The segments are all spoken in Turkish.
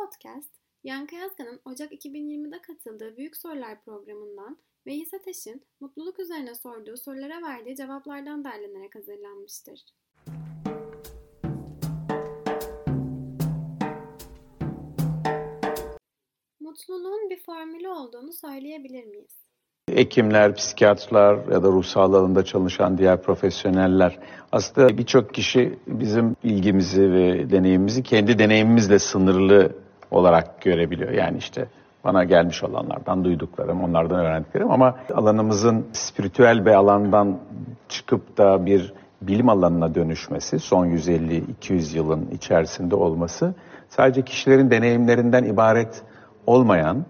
Podcast, Yankı Yazgan'ın Ocak 2020'de katıldığı Büyük Sorular programından ve İsa Ateş'in mutluluk üzerine sorduğu sorulara verdiği cevaplardan derlenerek hazırlanmıştır. Mutluluğun bir formülü olduğunu söyleyebilir miyiz? Hekimler, psikiyatrlar ya da ruh sağlığı alanında çalışan diğer profesyoneller aslında birçok kişi bizim ilgimizi ve deneyimimizi kendi deneyimimizle sınırlı olarak görebiliyor. Yani işte bana gelmiş olanlardan duyduklarım, onlardan öğrendiklerim ama alanımızın spiritüel bir alandan çıkıp da bir bilim alanına dönüşmesi, son 150-200 yılın içerisinde olması sadece kişilerin deneyimlerinden ibaret olmayan,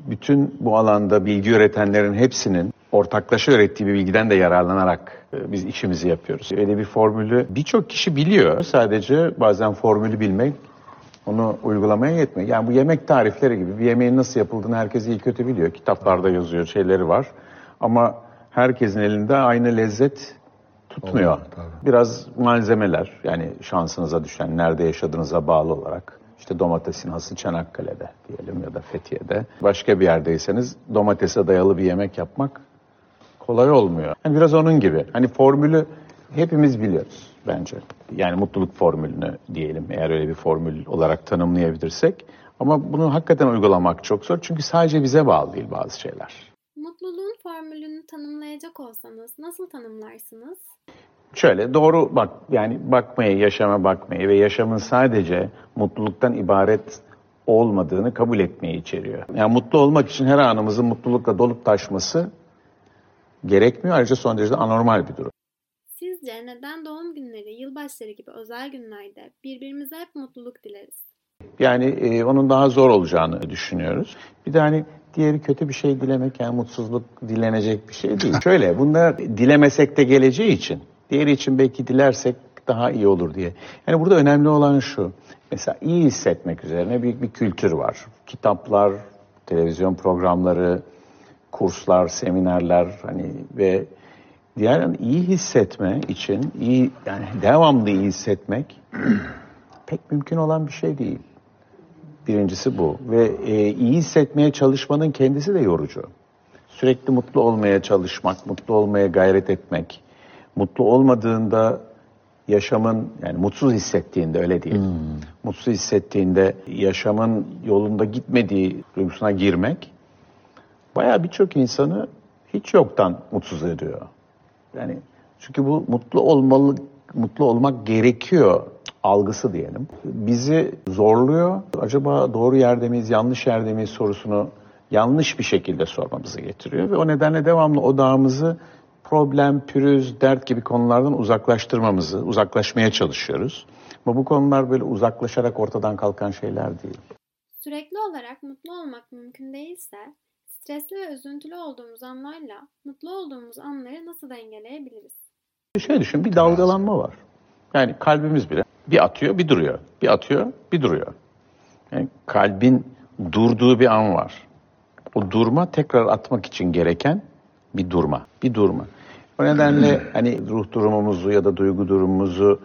bütün bu alanda bilgi üretenlerin hepsinin ortaklaşa ürettiği bir bilgiden de yararlanarak e, biz işimizi yapıyoruz. Öyle bir formülü birçok kişi biliyor. Sadece bazen formülü bilmek onu uygulamaya yetmiyor. Yani bu yemek tarifleri gibi bir yemeğin nasıl yapıldığını herkes iyi kötü biliyor. Kitaplarda yazıyor, şeyleri var. Ama herkesin elinde aynı lezzet tutmuyor. Olur, tabii. Biraz malzemeler yani şansınıza düşen, nerede yaşadığınıza bağlı olarak. İşte domatesin hası Çanakkale'de diyelim ya da Fethiye'de. Başka bir yerdeyseniz domatese dayalı bir yemek yapmak kolay olmuyor. Yani biraz onun gibi. Hani formülü hepimiz biliyoruz bence. Yani mutluluk formülünü diyelim eğer öyle bir formül olarak tanımlayabilirsek. Ama bunu hakikaten uygulamak çok zor. Çünkü sadece bize bağlı değil bazı şeyler. Mutluluğun formülünü tanımlayacak olsanız nasıl tanımlarsınız? Şöyle doğru bak yani bakmayı, yaşama bakmayı ve yaşamın sadece mutluluktan ibaret olmadığını kabul etmeyi içeriyor. Yani mutlu olmak için her anımızın mutlulukla dolup taşması gerekmiyor. Ayrıca son derece anormal bir durum. Sizce neden doğum günleri, yılbaşları gibi özel günlerde birbirimize hep mutluluk dileriz? Yani e, onun daha zor olacağını düşünüyoruz. Bir de hani diğeri kötü bir şey dilemek yani mutsuzluk dilenecek bir şey değil. Şöyle bunlar dilemesek de geleceği için diğeri için belki dilersek daha iyi olur diye. Yani burada önemli olan şu. Mesela iyi hissetmek üzerine büyük bir kültür var. Kitaplar, televizyon programları, kurslar, seminerler hani ve diğer yani iyi hissetme için iyi yani devamlı iyi hissetmek pek mümkün olan bir şey değil. Birincisi bu ve e, iyi hissetmeye çalışmanın kendisi de yorucu. Sürekli mutlu olmaya çalışmak, mutlu olmaya gayret etmek, mutlu olmadığında yaşamın yani mutsuz hissettiğinde öyle değil. Mutsuz hissettiğinde yaşamın yolunda gitmediği duygusuna girmek bayağı birçok insanı hiç yoktan mutsuz ediyor. Yani çünkü bu mutlu olmalı, mutlu olmak gerekiyor algısı diyelim. Bizi zorluyor. Acaba doğru yerde miyiz, yanlış yerde miyiz sorusunu yanlış bir şekilde sormamızı getiriyor ve o nedenle devamlı odağımızı problem, pürüz, dert gibi konulardan uzaklaştırmamızı, uzaklaşmaya çalışıyoruz. Ama bu konular böyle uzaklaşarak ortadan kalkan şeyler değil. Sürekli olarak mutlu olmak mümkün değilse, stresli ve üzüntülü olduğumuz anlarla mutlu olduğumuz anları nasıl dengeleyebiliriz? Şöyle düşün, bir dalgalanma var. Yani kalbimiz bile bir atıyor, bir duruyor. Bir atıyor, bir duruyor. Yani kalbin durduğu bir an var. O durma tekrar atmak için gereken bir durma. Bir durma. O nedenle hani ruh durumumuzu ya da duygu durumumuzu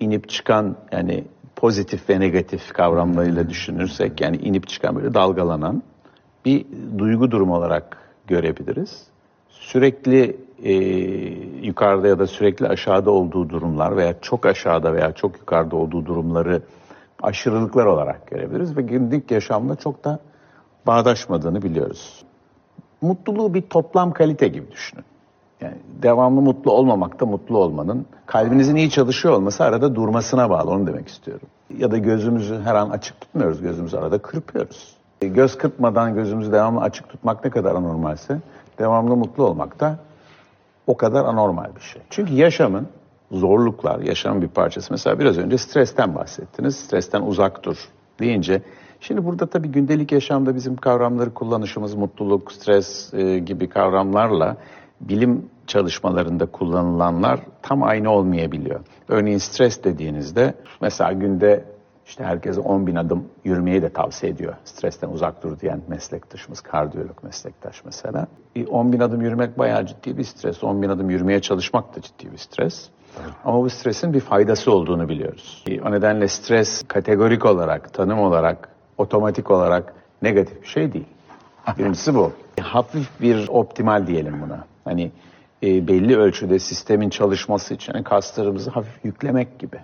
inip çıkan yani pozitif ve negatif kavramlarıyla düşünürsek yani inip çıkan böyle dalgalanan bir duygu durumu olarak görebiliriz. Sürekli e, yukarıda ya da sürekli aşağıda olduğu durumlar veya çok aşağıda veya çok yukarıda olduğu durumları aşırılıklar olarak görebiliriz ve günlük yaşamda çok da bağdaşmadığını biliyoruz. Mutluluğu bir toplam kalite gibi düşünün. Yani devamlı mutlu olmamak da mutlu olmanın, kalbinizin iyi çalışıyor olması arada durmasına bağlı, onu demek istiyorum. Ya da gözümüzü her an açık tutmuyoruz, gözümüzü arada kırpıyoruz. E, Göz kırpmadan gözümüzü devamlı açık tutmak ne kadar anormalse, devamlı mutlu olmak da o kadar anormal bir şey. Çünkü yaşamın zorluklar, yaşamın bir parçası. Mesela biraz önce stresten bahsettiniz. Stresten uzak dur deyince Şimdi burada tabii gündelik yaşamda bizim kavramları kullanışımız mutluluk, stres e, gibi kavramlarla bilim çalışmalarında kullanılanlar tam aynı olmayabiliyor. Örneğin stres dediğinizde mesela günde işte herkese 10 bin adım yürümeyi de tavsiye ediyor. Stresten uzak dur diyen meslektaşımız, kardiyolog meslektaş mesela. E, 10 bin adım yürümek bayağı ciddi bir stres. 10 bin adım yürümeye çalışmak da ciddi bir stres. Ama bu stresin bir faydası olduğunu biliyoruz. E, O nedenle stres kategorik olarak, tanım olarak otomatik olarak negatif bir şey değil. Birincisi bu. Hafif bir optimal diyelim buna. Hani e, belli ölçüde sistemin çalışması için kaslarımızı hafif yüklemek gibi.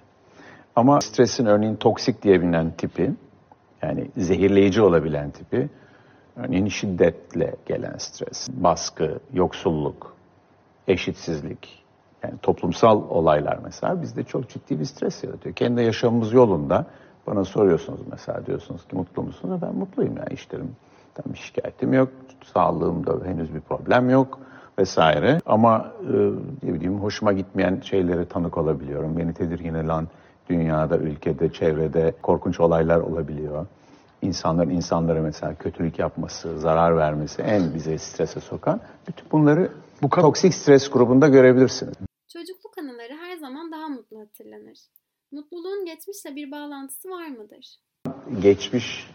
Ama stresin örneğin toksik diye bilinen tipi, yani zehirleyici olabilen tipi, örneğin şiddetle gelen stres, baskı, yoksulluk, eşitsizlik, yani toplumsal olaylar mesela bizde çok ciddi bir stres yaratıyor. Kendi yaşamımız yolunda bana soruyorsunuz mesela diyorsunuz ki mutlu musunuz? Ben mutluyum yani işlerim tam şikayetim yok, sağlığımda henüz bir problem yok vesaire. Ama e, ne bileyim hoşuma gitmeyen şeylere tanık olabiliyorum. Beni tedirgin eden dünyada, ülkede, çevrede korkunç olaylar olabiliyor. İnsanların insanlara mesela kötülük yapması, zarar vermesi en bize strese sokan. Bütün bunları bu toksik stres grubunda görebilirsiniz. Çocukluk anıları her zaman daha mutlu hatırlanır. Mutluluğun geçmişle bir bağlantısı var mıdır? Geçmiş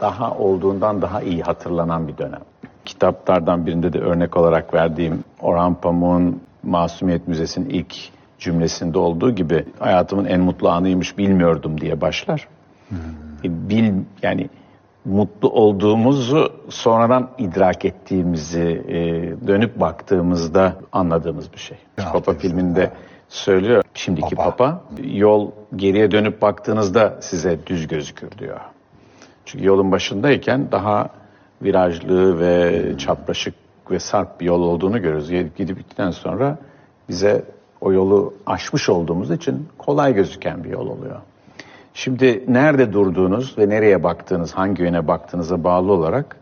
daha olduğundan daha iyi hatırlanan bir dönem. Kitaplardan birinde de örnek olarak verdiğim Orhan Pamuk'un Masumiyet Müzesi'nin ilk cümlesinde olduğu gibi hayatımın en mutlu anıymış bilmiyordum diye başlar. Hmm. Bil yani mutlu olduğumuzu sonradan idrak ettiğimizi e, dönüp baktığımızda anladığımız bir şey. Ya, Papa filminde söylüyor şimdiki Papa. Papa yol geriye dönüp baktığınızda size düz gözükür diyor. Çünkü yolun başındayken daha virajlı ve çapraşık ve sarp bir yol olduğunu görürüz. Gidip gittikten sonra bize o yolu aşmış olduğumuz için kolay gözüken bir yol oluyor. Şimdi nerede durduğunuz ve nereye baktığınız, hangi yöne baktığınıza bağlı olarak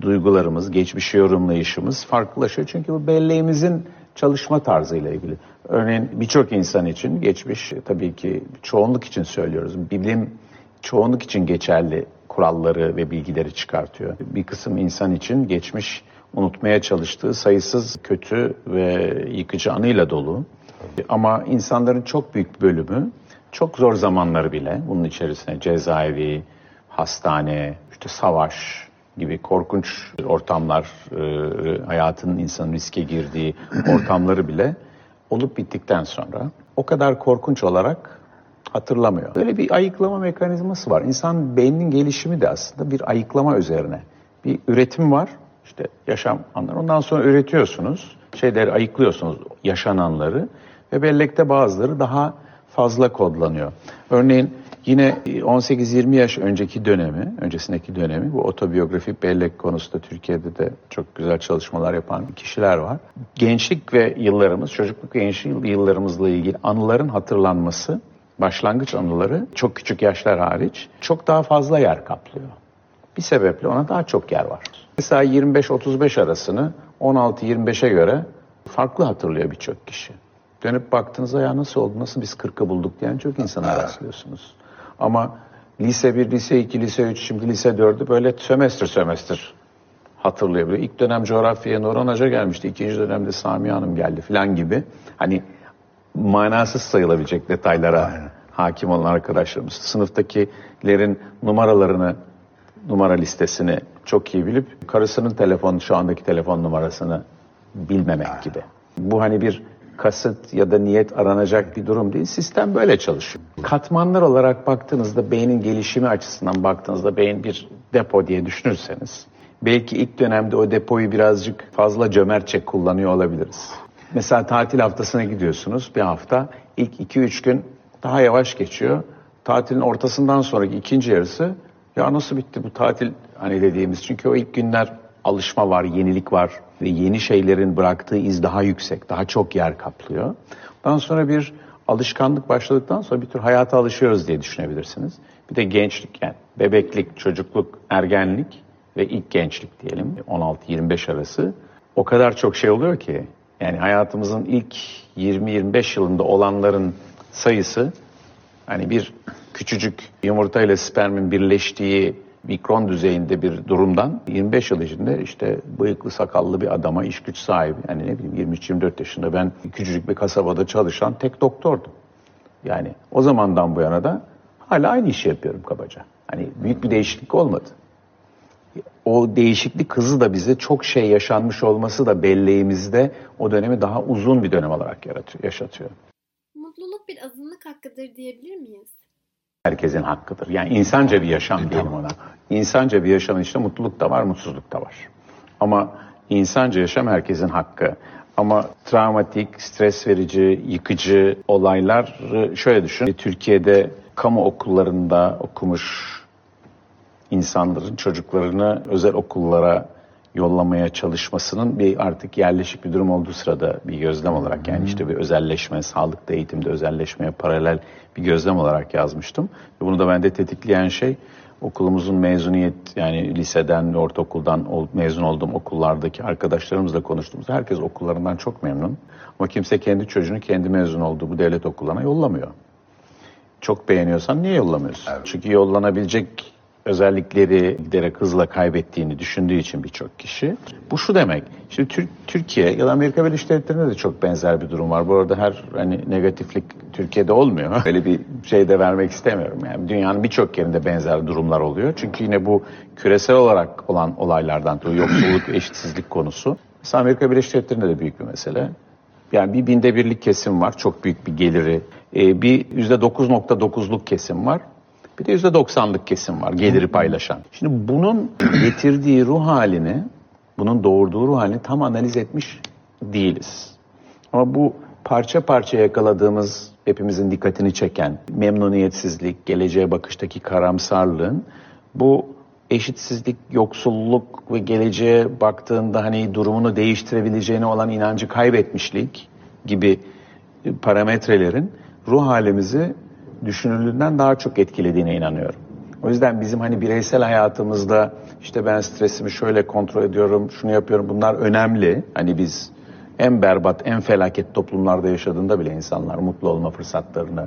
duygularımız, geçmiş yorumlayışımız farklılaşıyor. Çünkü bu belleğimizin çalışma tarzıyla ilgili. Örneğin birçok insan için geçmiş tabii ki çoğunluk için söylüyoruz. Bilim çoğunluk için geçerli kuralları ve bilgileri çıkartıyor. Bir kısım insan için geçmiş unutmaya çalıştığı sayısız kötü ve yıkıcı anıyla dolu. Ama insanların çok büyük bölümü çok zor zamanları bile bunun içerisine cezaevi, hastane, işte savaş gibi korkunç ortamlar, e, hayatının insanın riske girdiği ortamları bile olup bittikten sonra o kadar korkunç olarak hatırlamıyor. Böyle bir ayıklama mekanizması var. İnsan beyninin gelişimi de aslında bir ayıklama üzerine. Bir üretim var. İşte yaşam anları. Ondan sonra üretiyorsunuz. Şeyleri ayıklıyorsunuz yaşananları ve bellekte bazıları daha fazla kodlanıyor. Örneğin yine 18-20 yaş önceki dönemi, öncesindeki dönemi bu otobiyografik bellek konusunda Türkiye'de de çok güzel çalışmalar yapan kişiler var. Gençlik ve yıllarımız, çocukluk gençlik yıllarımızla ilgili anıların hatırlanması, başlangıç anıları çok küçük yaşlar hariç çok daha fazla yer kaplıyor. Bir sebeple ona daha çok yer var. Mesela 25-35 arasını 16-25'e göre farklı hatırlıyor birçok kişi. Dönüp baktığınızda ya nasıl oldu, nasıl biz 40'ı bulduk diyen çok insana rastlıyorsunuz. Ama lise 1, lise 2, lise 3, şimdi lise 4'ü böyle sömestr sömestr hatırlayabiliyor. İlk dönem coğrafyaya Nurhan Hoca gelmişti, ikinci dönemde Sami Hanım geldi falan gibi. Hani manasız sayılabilecek detaylara Aynen. hakim olan arkadaşlarımız. Sınıftakilerin numaralarını, numara listesini çok iyi bilip karısının telefon, şu andaki telefon numarasını bilmemek Aynen. gibi. Bu hani bir kasıt ya da niyet aranacak bir durum değil. Sistem böyle çalışıyor. Katmanlar olarak baktığınızda beynin gelişimi açısından baktığınızda beyin bir depo diye düşünürseniz belki ilk dönemde o depoyu birazcık fazla cömertçe kullanıyor olabiliriz. Mesela tatil haftasına gidiyorsunuz bir hafta. ilk 2-3 gün daha yavaş geçiyor. Tatilin ortasından sonraki ikinci yarısı ya nasıl bitti bu tatil hani dediğimiz. Çünkü o ilk günler alışma var, yenilik var ve yeni şeylerin bıraktığı iz daha yüksek, daha çok yer kaplıyor. Ondan sonra bir alışkanlık başladıktan sonra bir tür hayata alışıyoruz diye düşünebilirsiniz. Bir de gençlik yani bebeklik, çocukluk, ergenlik ve ilk gençlik diyelim 16-25 arası o kadar çok şey oluyor ki yani hayatımızın ilk 20-25 yılında olanların sayısı hani bir küçücük yumurta ile spermin birleştiği mikron düzeyinde bir durumdan 25 yıl içinde işte bıyıklı sakallı bir adama iş güç sahibi yani ne bileyim 23-24 yaşında ben küçücük bir kasabada çalışan tek doktordum. Yani o zamandan bu yana da hala aynı işi yapıyorum kabaca. Hani büyük bir değişiklik olmadı. O değişiklik hızı da bize çok şey yaşanmış olması da belleğimizde o dönemi daha uzun bir dönem olarak yaratıyor, yaşatıyor. Mutluluk bir azınlık hakkıdır diyebilir miyiz? Herkesin hakkıdır. Yani insanca bir yaşam diyelim ona. İnsanca bir yaşamın içinde mutluluk da var, mutsuzluk da var. Ama insanca yaşam herkesin hakkı. Ama travmatik, stres verici, yıkıcı olaylar şöyle düşün. Türkiye'de kamu okullarında okumuş insanların çocuklarını özel okullara yollamaya çalışmasının bir artık yerleşik bir durum olduğu sırada bir gözlem olarak yani işte bir özelleşme, sağlıkta eğitimde özelleşmeye paralel bir gözlem olarak yazmıştım. Ve bunu da bende tetikleyen şey okulumuzun mezuniyet yani liseden ve ortaokuldan mezun olduğum okullardaki arkadaşlarımızla konuştuğumuz herkes okullarından çok memnun. Ama kimse kendi çocuğunu kendi mezun olduğu bu devlet okullarına yollamıyor. Çok beğeniyorsan niye yollamıyorsun? Evet. Çünkü yollanabilecek özellikleri giderek hızla kaybettiğini düşündüğü için birçok kişi. Bu şu demek. Şimdi Tür Türkiye ya da Amerika Birleşik Devletleri'nde de çok benzer bir durum var. Bu arada her hani negatiflik Türkiye'de olmuyor. Öyle bir şey de vermek istemiyorum. Yani dünyanın birçok yerinde benzer durumlar oluyor. Çünkü yine bu küresel olarak olan olaylardan yoksulluk, eşitsizlik konusu. Mesela Amerika Birleşik Devletleri'nde de büyük bir mesele. Yani bir binde birlik kesim var. Çok büyük bir geliri. Ee, bir yüzde 9.9'luk kesim var. Bir de %90'lık kesim var geliri paylaşan. Şimdi bunun getirdiği ruh halini, bunun doğurduğu ruh halini tam analiz etmiş değiliz. Ama bu parça parça yakaladığımız hepimizin dikkatini çeken memnuniyetsizlik, geleceğe bakıştaki karamsarlığın bu eşitsizlik, yoksulluk ve geleceğe baktığında hani durumunu değiştirebileceğine olan inancı kaybetmişlik gibi parametrelerin ruh halimizi düşünüldüğünden daha çok etkilediğine inanıyorum. O yüzden bizim hani bireysel hayatımızda işte ben stresimi şöyle kontrol ediyorum, şunu yapıyorum bunlar önemli. Hani biz en berbat, en felaket toplumlarda yaşadığında bile insanlar mutlu olma fırsatlarını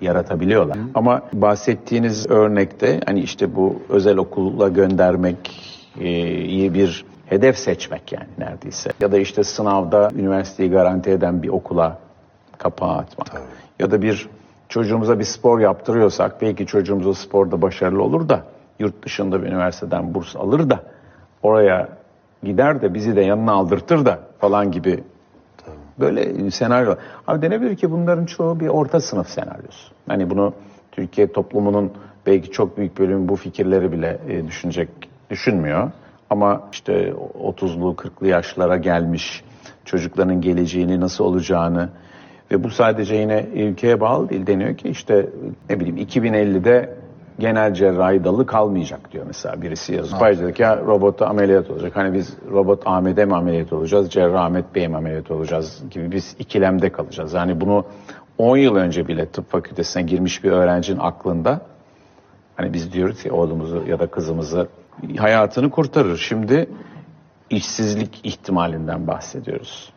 yaratabiliyorlar. Hı. Ama bahsettiğiniz örnekte hani işte bu özel okula göndermek e, iyi bir hedef seçmek yani neredeyse. Ya da işte sınavda üniversiteyi garanti eden bir okula kapağı atmak. Tabii. Ya da bir çocuğumuza bir spor yaptırıyorsak belki çocuğumuz o sporda başarılı olur da yurt dışında bir üniversiteden burs alır da oraya gider de bizi de yanına aldırtır da falan gibi böyle senaryo. Abi denebilir ki bunların çoğu bir orta sınıf senaryosu. Hani bunu Türkiye toplumunun belki çok büyük bölümü bu fikirleri bile e, düşünecek, düşünmüyor. Ama işte 30'lu 40'lı yaşlara gelmiş çocukların geleceğini nasıl olacağını ve bu sadece yine ülkeye bağlı değil. Deniyor ki işte ne bileyim 2050'de genel cerrahi dalı kalmayacak diyor mesela birisi yazıyor. Pfizer ya robota ameliyat olacak. Hani biz robot Ahmet'e mi ameliyat olacağız, cerrah Ahmet Bey'e mi ameliyat olacağız gibi biz ikilemde kalacağız. Yani bunu 10 yıl önce bile tıp fakültesine girmiş bir öğrencinin aklında hani biz diyoruz ki oğlumuzu ya da kızımızı hayatını kurtarır. Şimdi işsizlik ihtimalinden bahsediyoruz.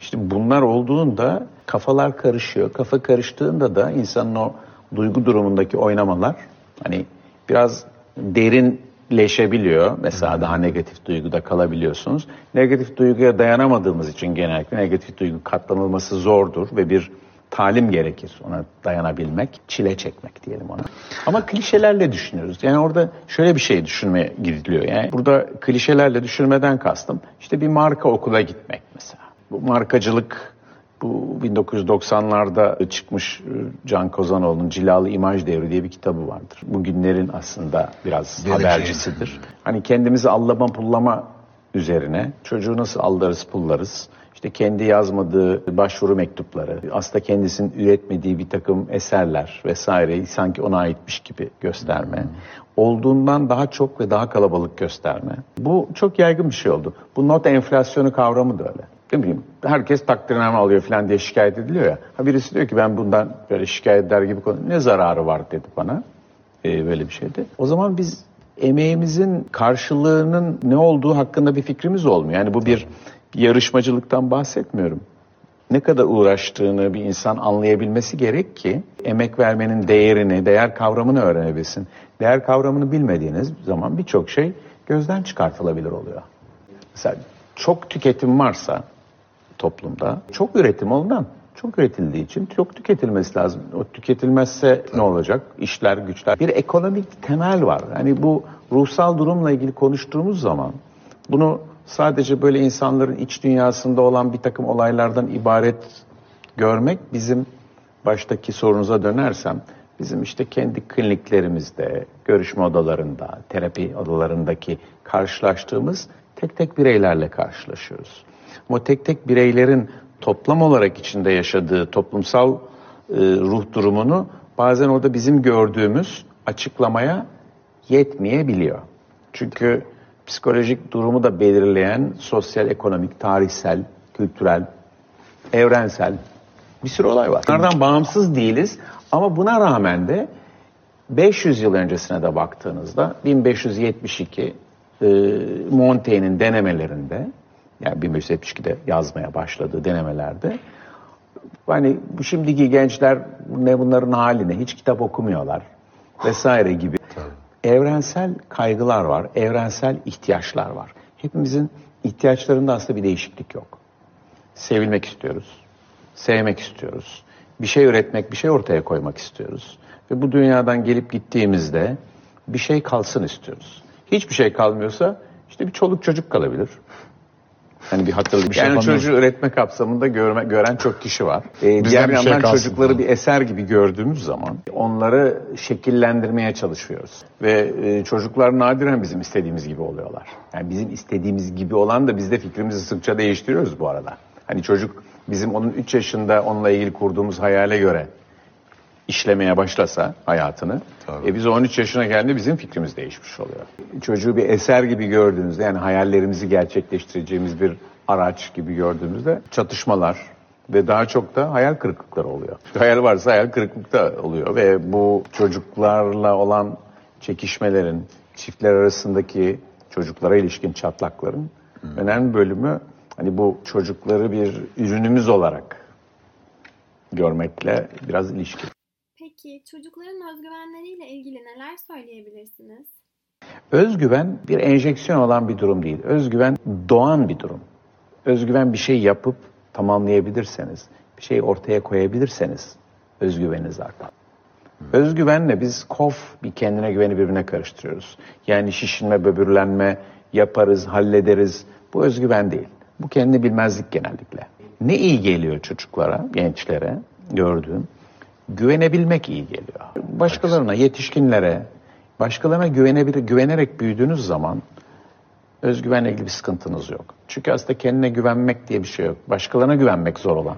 İşte bunlar olduğunda kafalar karışıyor. Kafa karıştığında da insanın o duygu durumundaki oynamalar hani biraz derinleşebiliyor. Mesela daha negatif duyguda kalabiliyorsunuz. Negatif duyguya dayanamadığımız için genellikle negatif duygu katlanılması zordur ve bir talim gerekir ona dayanabilmek, çile çekmek diyelim ona. Ama klişelerle düşünüyoruz. Yani orada şöyle bir şey düşünmeye gidiliyor. Yani burada klişelerle düşünmeden kastım işte bir marka okula gitmek mesela. Bu markacılık bu 1990'larda çıkmış e, Can Kozanoğlu'nun Cilalı İmaj Devri diye bir kitabı vardır. Bugünlerin aslında biraz Geleceğin. habercisidir. Hani kendimizi allama pullama üzerine çocuğu nasıl aldarız pullarız işte kendi yazmadığı başvuru mektupları, aslında kendisinin üretmediği bir takım eserler vesaire sanki ona aitmiş gibi gösterme. Hmm. Olduğundan daha çok ve daha kalabalık gösterme. Bu çok yaygın bir şey oldu. Bu not enflasyonu kavramı da öyle ne bileyim herkes takdirname alıyor falan diye şikayet ediliyor ya. Ha birisi diyor ki ben bundan böyle şikayet eder gibi konu ne zararı var dedi bana. Ee, böyle bir şeydi. O zaman biz emeğimizin karşılığının ne olduğu hakkında bir fikrimiz olmuyor. Yani bu bir yarışmacılıktan bahsetmiyorum. Ne kadar uğraştığını bir insan anlayabilmesi gerek ki emek vermenin değerini, değer kavramını öğrenebilsin. Değer kavramını bilmediğiniz zaman birçok şey gözden çıkartılabilir oluyor. Mesela çok tüketim varsa toplumda. Çok üretim ondan. Çok üretildiği için çok tüketilmesi lazım. O tüketilmezse ne olacak? İşler, güçler. Bir ekonomik temel var. Yani bu ruhsal durumla ilgili konuştuğumuz zaman bunu sadece böyle insanların iç dünyasında olan bir takım olaylardan ibaret görmek bizim baştaki sorunuza dönersem Bizim işte kendi kliniklerimizde, görüşme odalarında, terapi odalarındaki karşılaştığımız tek tek bireylerle karşılaşıyoruz. Ama tek tek bireylerin toplam olarak içinde yaşadığı toplumsal e, ruh durumunu bazen orada bizim gördüğümüz açıklamaya yetmeyebiliyor. Çünkü psikolojik durumu da belirleyen sosyal, ekonomik, tarihsel, kültürel, evrensel bir sürü olay var. Bunlardan bağımsız değiliz ama buna rağmen de 500 yıl öncesine de baktığınızda 1572 e, Montaigne'in denemelerinde yani 1572'de yazmaya başladığı denemelerde hani bu şimdiki gençler ne bunların haline hiç kitap okumuyorlar vesaire gibi evrensel kaygılar var, evrensel ihtiyaçlar var. Hepimizin ihtiyaçlarında aslında bir değişiklik yok. Sevilmek istiyoruz, sevmek istiyoruz, bir şey üretmek, bir şey ortaya koymak istiyoruz. Ve bu dünyadan gelip gittiğimizde bir şey kalsın istiyoruz. Hiçbir şey kalmıyorsa işte bir çoluk çocuk kalabilir. Hani bir hatırlayın. Bir şey yani çocuğu üretme kapsamında görme, gören çok kişi var. Ee, diğer bir şey yandan kalsın çocukları bir eser gibi gördüğümüz zaman onları şekillendirmeye çalışıyoruz. Ve e, çocuklar nadiren bizim istediğimiz gibi oluyorlar. Yani bizim istediğimiz gibi olan da biz de fikrimizi sıkça değiştiriyoruz bu arada. Hani çocuk bizim onun 3 yaşında onunla ilgili kurduğumuz hayale göre işlemeye başlasa hayatını, Tabii. e biz 13 yaşına geldiğinde bizim fikrimiz değişmiş oluyor. Çocuğu bir eser gibi gördüğünüzde yani hayallerimizi gerçekleştireceğimiz bir araç gibi gördüğümüzde çatışmalar ve daha çok da hayal kırıklıkları oluyor. Hayal varsa hayal kırıklık da oluyor ve bu çocuklarla olan çekişmelerin, çiftler arasındaki çocuklara ilişkin çatlakların önemli bölümü hani bu çocukları bir ürünümüz olarak görmekle biraz ilişkili. Peki çocukların özgüvenleriyle ilgili neler söyleyebilirsiniz? Özgüven bir enjeksiyon olan bir durum değil. Özgüven doğan bir durum. Özgüven bir şey yapıp tamamlayabilirseniz, bir şey ortaya koyabilirseniz özgüveniniz artar. Özgüvenle biz kof bir kendine güveni birbirine karıştırıyoruz. Yani şişinme, böbürlenme, yaparız, hallederiz. Bu özgüven değil. Bu kendi bilmezlik genellikle. Ne iyi geliyor çocuklara, gençlere gördüğüm? Güvenebilmek iyi geliyor. Başkalarına, yetişkinlere, başkalarına güvenebilir, güvenerek büyüdüğünüz zaman özgüvenle ilgili bir sıkıntınız yok. Çünkü aslında kendine güvenmek diye bir şey yok. Başkalarına güvenmek zor olan.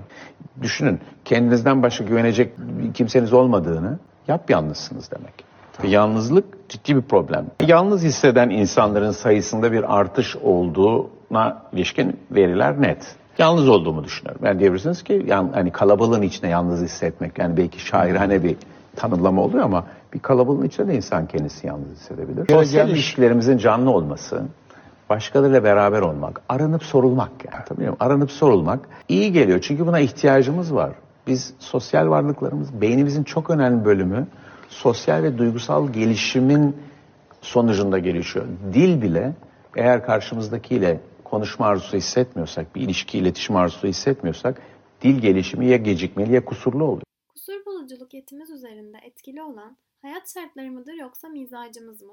Düşünün kendinizden başka güvenecek kimseniz olmadığını yap yalnızsınız demek. Ve yalnızlık ciddi bir problem. Yalnız hisseden insanların sayısında bir artış olduğuna ilişkin veriler net. Yalnız olduğumu düşünüyorum. Yani diyebilirsiniz ki yan, hani kalabalığın içinde yalnız hissetmek yani belki şairane bir tanımlama oluyor ama bir kalabalığın içinde de insan kendisi yalnız hissedebilir. Sosyal ilişkilerimizin canlı olması, başkalarıyla beraber olmak, aranıp sorulmak yani. Tabii mi? Aranıp sorulmak iyi geliyor çünkü buna ihtiyacımız var. Biz sosyal varlıklarımız, beynimizin çok önemli bölümü sosyal ve duygusal gelişimin sonucunda gelişiyor. Dil bile eğer karşımızdakiyle konuşma arzusu hissetmiyorsak, bir ilişki, iletişim arzusu hissetmiyorsak dil gelişimi ya gecikmeli ya kusurlu oluyor. Kusur buluculuk yetimiz üzerinde etkili olan hayat şartları mıdır yoksa mizacımız mı?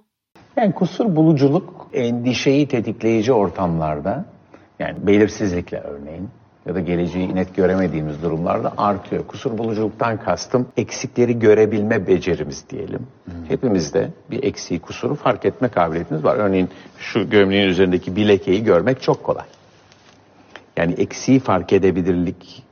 Yani kusur buluculuk endişeyi tetikleyici ortamlarda yani belirsizlikle örneğin ya da geleceği net göremediğimiz durumlarda artıyor. Kusur buluculuktan kastım eksikleri görebilme becerimiz diyelim. Hepimizde bir eksiği kusuru fark etme kabiliyetimiz var. Örneğin şu gömleğin üzerindeki bir lekeyi görmek çok kolay. Yani eksiği fark edebilirlik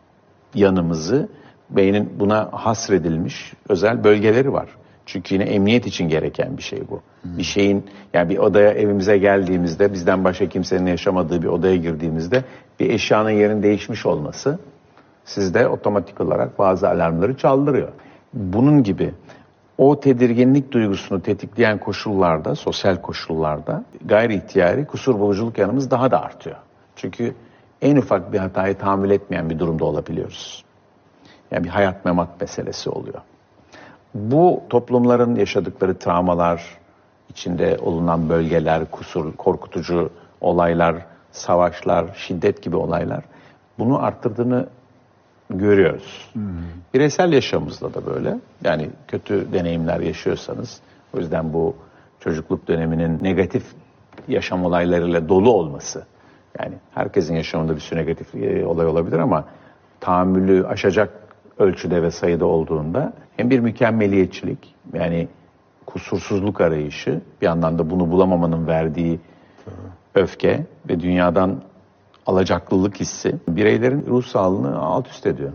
yanımızı beynin buna hasredilmiş özel bölgeleri var. Çünkü yine emniyet için gereken bir şey bu. Bir şeyin yani bir odaya evimize geldiğimizde bizden başka kimsenin yaşamadığı bir odaya girdiğimizde bir eşyanın yerin değişmiş olması sizde otomatik olarak bazı alarmları çaldırıyor. Bunun gibi o tedirginlik duygusunu tetikleyen koşullarda, sosyal koşullarda gayri ihtiyari kusur buluculuk yanımız daha da artıyor. Çünkü en ufak bir hatayı tahammül etmeyen bir durumda olabiliyoruz. Yani bir hayat memat meselesi oluyor. Bu toplumların yaşadıkları travmalar, içinde olunan bölgeler, kusur, korkutucu olaylar, savaşlar, şiddet gibi olaylar bunu arttırdığını görüyoruz. Bireysel yaşamımızda da böyle. Yani kötü deneyimler yaşıyorsanız, o yüzden bu çocukluk döneminin negatif yaşam olaylarıyla dolu olması. Yani herkesin yaşamında bir sürü negatif e, olay olabilir ama tahammülü aşacak ölçüde ve sayıda olduğunda hem bir mükemmeliyetçilik yani kusursuzluk arayışı bir yandan da bunu bulamamanın verdiği öfke ve dünyadan alacaklılık hissi bireylerin ruh sağlığını alt üst ediyor.